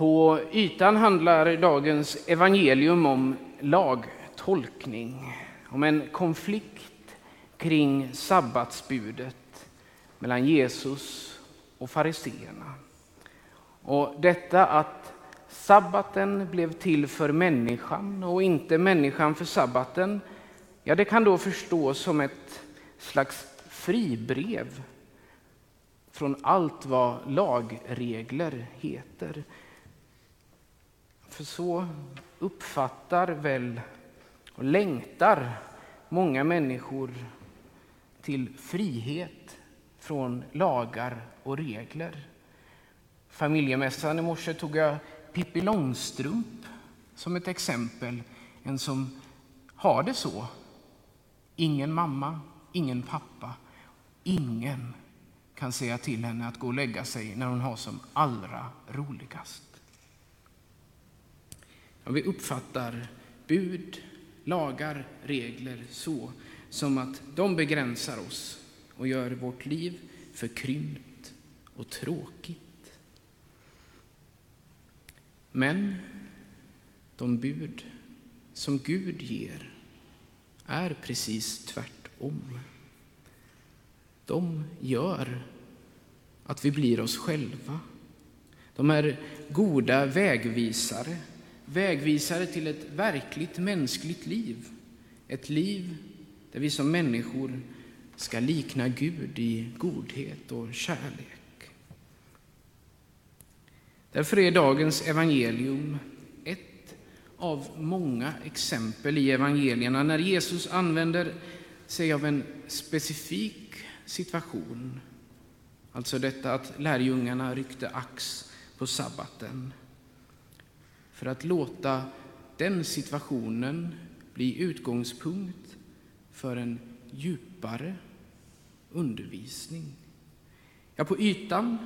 På ytan handlar dagens evangelium om lagtolkning, om en konflikt kring sabbatsbudet mellan Jesus och fariseerna. Och detta att sabbaten blev till för människan och inte människan för sabbaten, ja det kan då förstås som ett slags fribrev från allt vad lagregler heter. För så uppfattar väl och längtar många människor till frihet från lagar och regler. Familjemässan i morse tog jag Pippi Långstrump som ett exempel. En som har det så. Ingen mamma, ingen pappa, ingen kan säga till henne att gå och lägga sig när hon har som allra roligast. Ja, vi uppfattar bud, lagar, regler så som att de begränsar oss och gör vårt liv förkrympt och tråkigt. Men de bud som Gud ger är precis tvärtom. De gör att vi blir oss själva. De är goda vägvisare vägvisare till ett verkligt mänskligt liv. Ett liv där vi som människor ska likna Gud i godhet och kärlek. Därför är dagens evangelium ett av många exempel i evangelierna när Jesus använder sig av en specifik situation. Alltså detta att lärjungarna ryckte ax på sabbaten för att låta den situationen bli utgångspunkt för en djupare undervisning. Ja, på ytan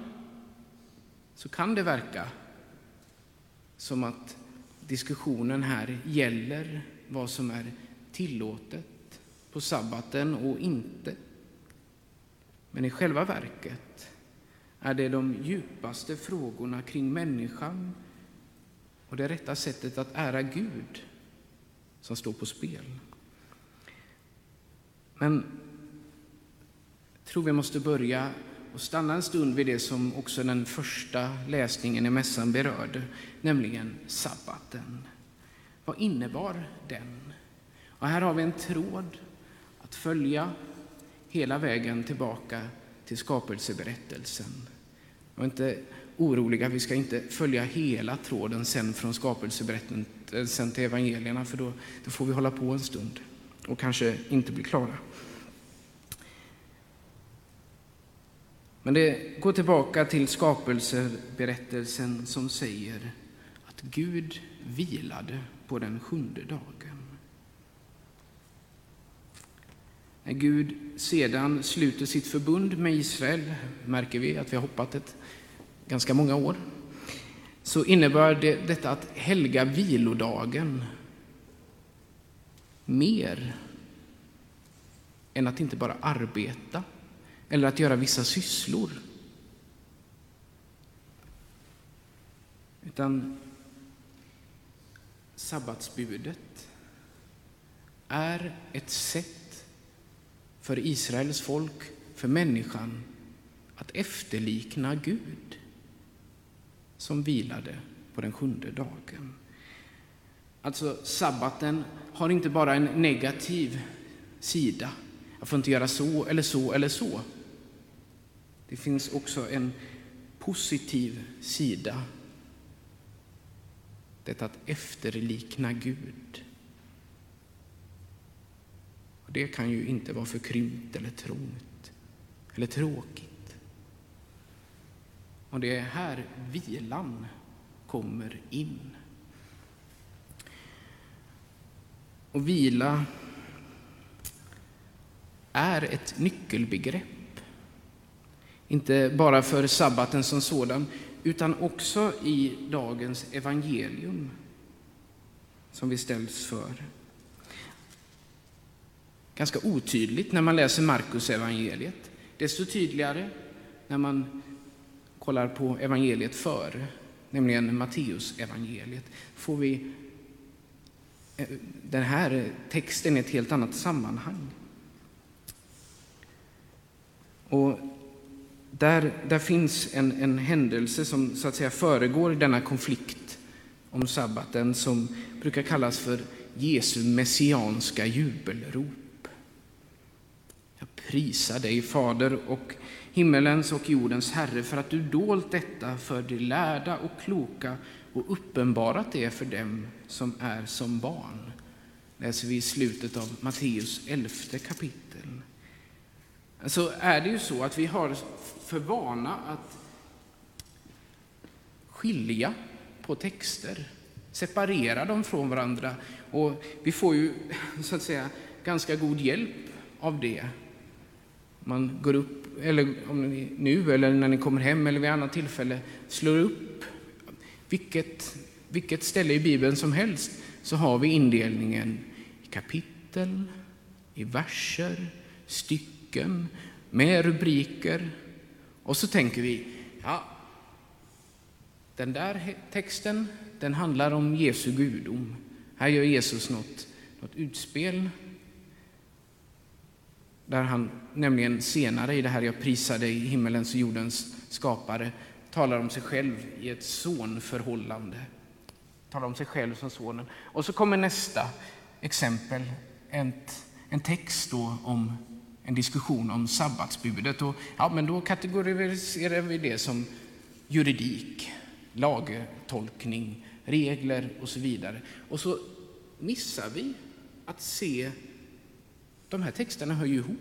så kan det verka som att diskussionen här gäller vad som är tillåtet på sabbaten och inte. Men i själva verket är det de djupaste frågorna kring människan och det rätta sättet att ära Gud som står på spel. Men jag tror vi måste börja och stanna en stund vid det som också den första läsningen i mässan berörde, nämligen sabbaten. Vad innebar den? Och här har vi en tråd att följa hela vägen tillbaka till skapelseberättelsen. Och inte oroliga. Vi ska inte följa hela tråden sen från skapelseberättelsen eh, till evangelierna för då, då får vi hålla på en stund och kanske inte bli klara. Men det går tillbaka till skapelseberättelsen som säger att Gud vilade på den sjunde dagen. När Gud sedan sluter sitt förbund med Israel märker vi att vi har hoppat ett ganska många år, så innebär det, detta att helga vilodagen mer än att inte bara arbeta eller att göra vissa sysslor. Utan sabbatsbudet är ett sätt för Israels folk, för människan, att efterlikna Gud som vilade på den sjunde dagen. Alltså, sabbaten har inte bara en negativ sida. Jag får inte göra så eller så eller så. Det finns också en positiv sida. Detta att efterlikna Gud. Och det kan ju inte vara för krympt eller trångt eller tråkigt. Och det är här vilan kommer in. Och vila är ett nyckelbegrepp. Inte bara för sabbaten som sådan, utan också i dagens evangelium som vi ställs för. Ganska otydligt när man läser Markus evangeliet. Desto tydligare när man kollar på evangeliet före, nämligen Matteus evangeliet, får vi eh, den här texten i ett helt annat sammanhang. Och där, där finns en, en händelse som så att säga föregår denna konflikt om sabbaten som brukar kallas för Jesu messianska jubelrop. Jag prisar dig, Fader och himmelens och jordens Herre, för att du dolt detta för de lärda och kloka och uppenbarat det för dem som är som barn. Läser vi i slutet av Matteus elfte kapitel. Så är det ju så att vi har för vana att skilja på texter, separera dem från varandra. Och vi får ju så att säga ganska god hjälp av det. Man går upp, eller om ni nu eller när ni kommer hem eller vid annat tillfälle, slår upp vilket, vilket ställe i Bibeln som helst så har vi indelningen i kapitel, i verser, stycken, med rubriker. Och så tänker vi, ja, den där texten, den handlar om Jesu gudom. Här gör Jesus något, något utspel där han nämligen senare i det här jag prisade i himmelens och jordens skapare talar om sig själv i ett sonförhållande. Talar om sig själv som sonen. Och så kommer nästa exempel, ett, en text då om en diskussion om sabbatsbudet. Och, ja, men då kategoriserar vi det som juridik, lagtolkning, regler och så vidare. Och så missar vi att se de här texterna hör ju ihop.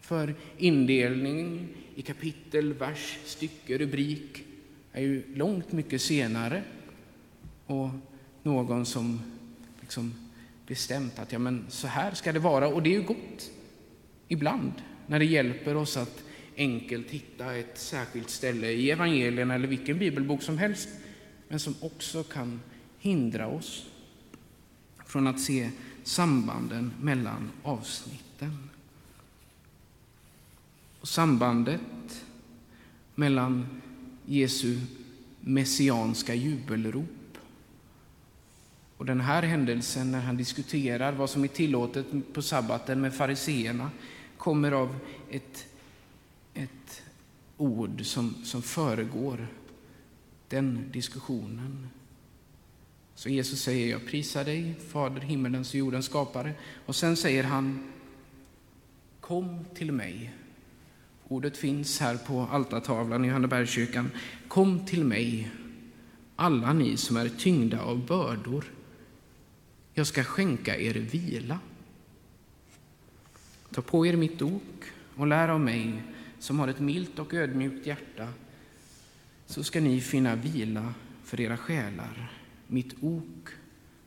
För indelningen i kapitel, vers, stycke, rubrik är ju långt mycket senare. Och någon som liksom bestämt att ja, men så här ska det vara. Och det är ju gott ibland när det hjälper oss att enkelt hitta ett särskilt ställe i evangelierna eller vilken bibelbok som helst, men som också kan hindra oss från att se sambanden mellan avsnitten. Och sambandet mellan Jesu messianska jubelrop och den här händelsen när han diskuterar vad som är tillåtet på sabbaten med fariseerna kommer av ett, ett ord som, som föregår den diskussionen. Så Jesus säger, jag prisar dig, Fader, himmelens och jordens skapare. Och sen säger han, kom till mig. Ordet finns här på altartavlan i Johannebergskyrkan. Kom till mig, alla ni som är tyngda av bördor. Jag ska skänka er vila. Ta på er mitt ok och lär av mig, som har ett milt och ödmjukt hjärta, så ska ni finna vila för era själar. Mitt ok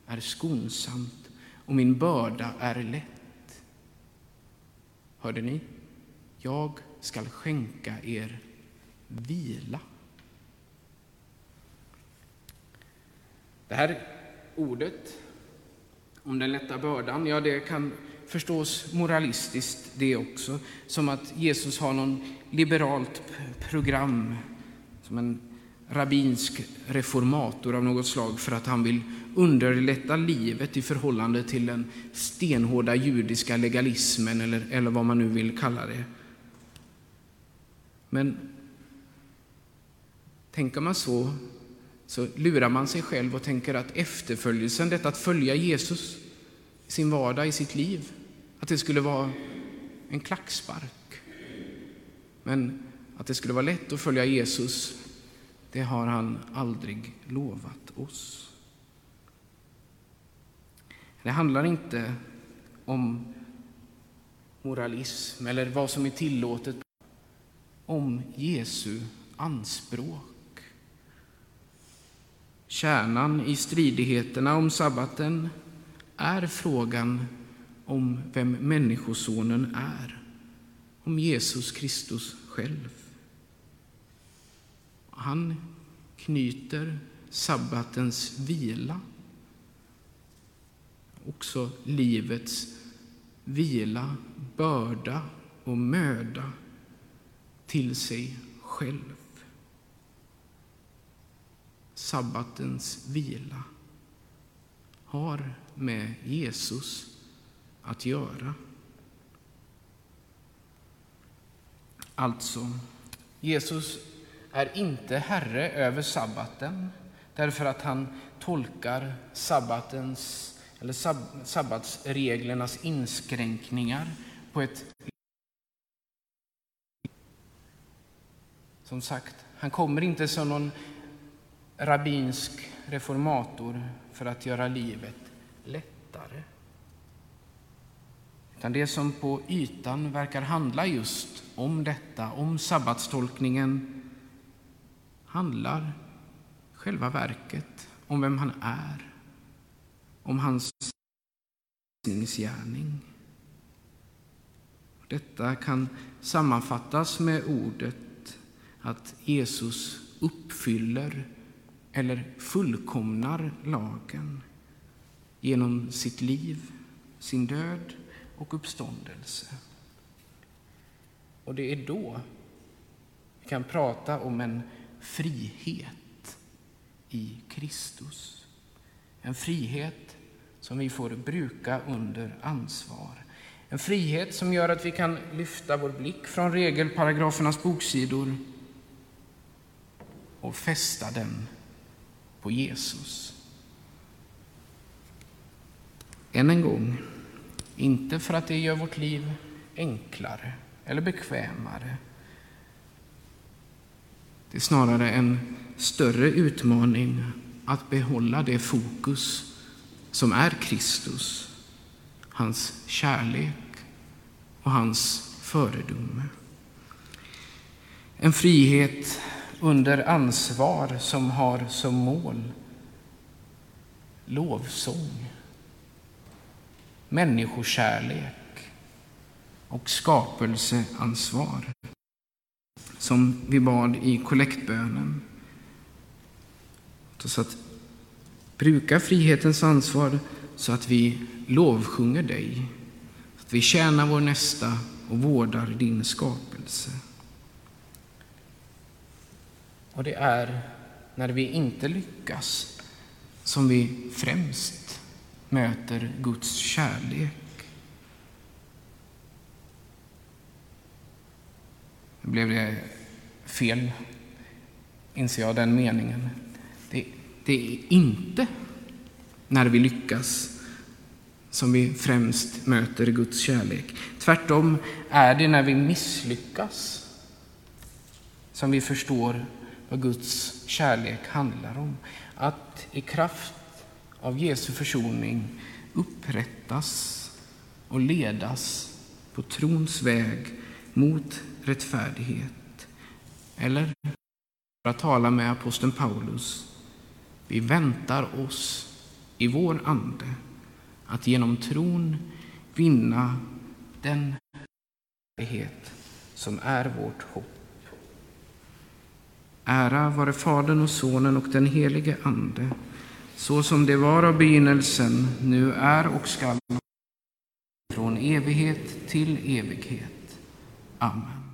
är skonsamt och min börda är lätt. Hörde ni? Jag skall skänka er vila. Det här ordet om den lätta bördan, ja det kan förstås moralistiskt det också, som att Jesus har någon liberalt program, som en rabbinsk reformator av något slag för att han vill underlätta livet i förhållande till den stenhårda judiska legalismen eller, eller vad man nu vill kalla det. Men tänker man så, så lurar man sig själv och tänker att efterföljelsen, detta att följa Jesus i sin vardag, i sitt liv, att det skulle vara en klackspark. Men att det skulle vara lätt att följa Jesus det har han aldrig lovat oss. Det handlar inte om moralism eller vad som är tillåtet, om Jesu anspråk. Kärnan i stridigheterna om sabbaten är frågan om vem Människosonen är, om Jesus Kristus själv. Han knyter sabbatens vila, också livets vila, börda och möda till sig själv. sabbatens vila har med Jesus att göra. Alltså, Jesus är inte herre över sabbaten därför att han tolkar sabbatens eller sab sabbatsreglernas inskränkningar på ett Som sagt, han kommer inte som någon rabbinsk reformator för att göra livet lättare. Utan det som på ytan verkar handla just om detta, om sabbatstolkningen, handlar själva verket om vem han är, om hans gärning. Detta kan sammanfattas med ordet att Jesus uppfyller eller fullkomnar lagen genom sitt liv, sin död och uppståndelse. Och det är då vi kan prata om en frihet i Kristus. En frihet som vi får bruka under ansvar. En frihet som gör att vi kan lyfta vår blick från regelparagrafernas boksidor och fästa den på Jesus. Än en gång, inte för att det gör vårt liv enklare eller bekvämare. Det är snarare en större utmaning att behålla det fokus som är Kristus, hans kärlek och hans föredöme. En frihet under ansvar som har som mål lovsång, människokärlek och skapelseansvar som vi bad i kollektbönen. Så att bruka frihetens ansvar så att vi lovsjunger dig, att vi tjänar vår nästa och vårdar din skapelse. Och det är när vi inte lyckas som vi främst möter Guds kärlek. Blev det fel, inser jag, den meningen. Det, det är inte när vi lyckas som vi främst möter Guds kärlek. Tvärtom är det när vi misslyckas som vi förstår vad Guds kärlek handlar om. Att i kraft av Jesu försoning upprättas och ledas på trons väg mot rättfärdighet. Eller, för att tala med aposteln Paulus, vi väntar oss i vår ande att genom tron vinna den rättfärdighet som är vårt hopp. Ära vare Fadern och Sonen och den helige Ande, så som det var av begynnelsen, nu är och skall från evighet till evighet. Amen.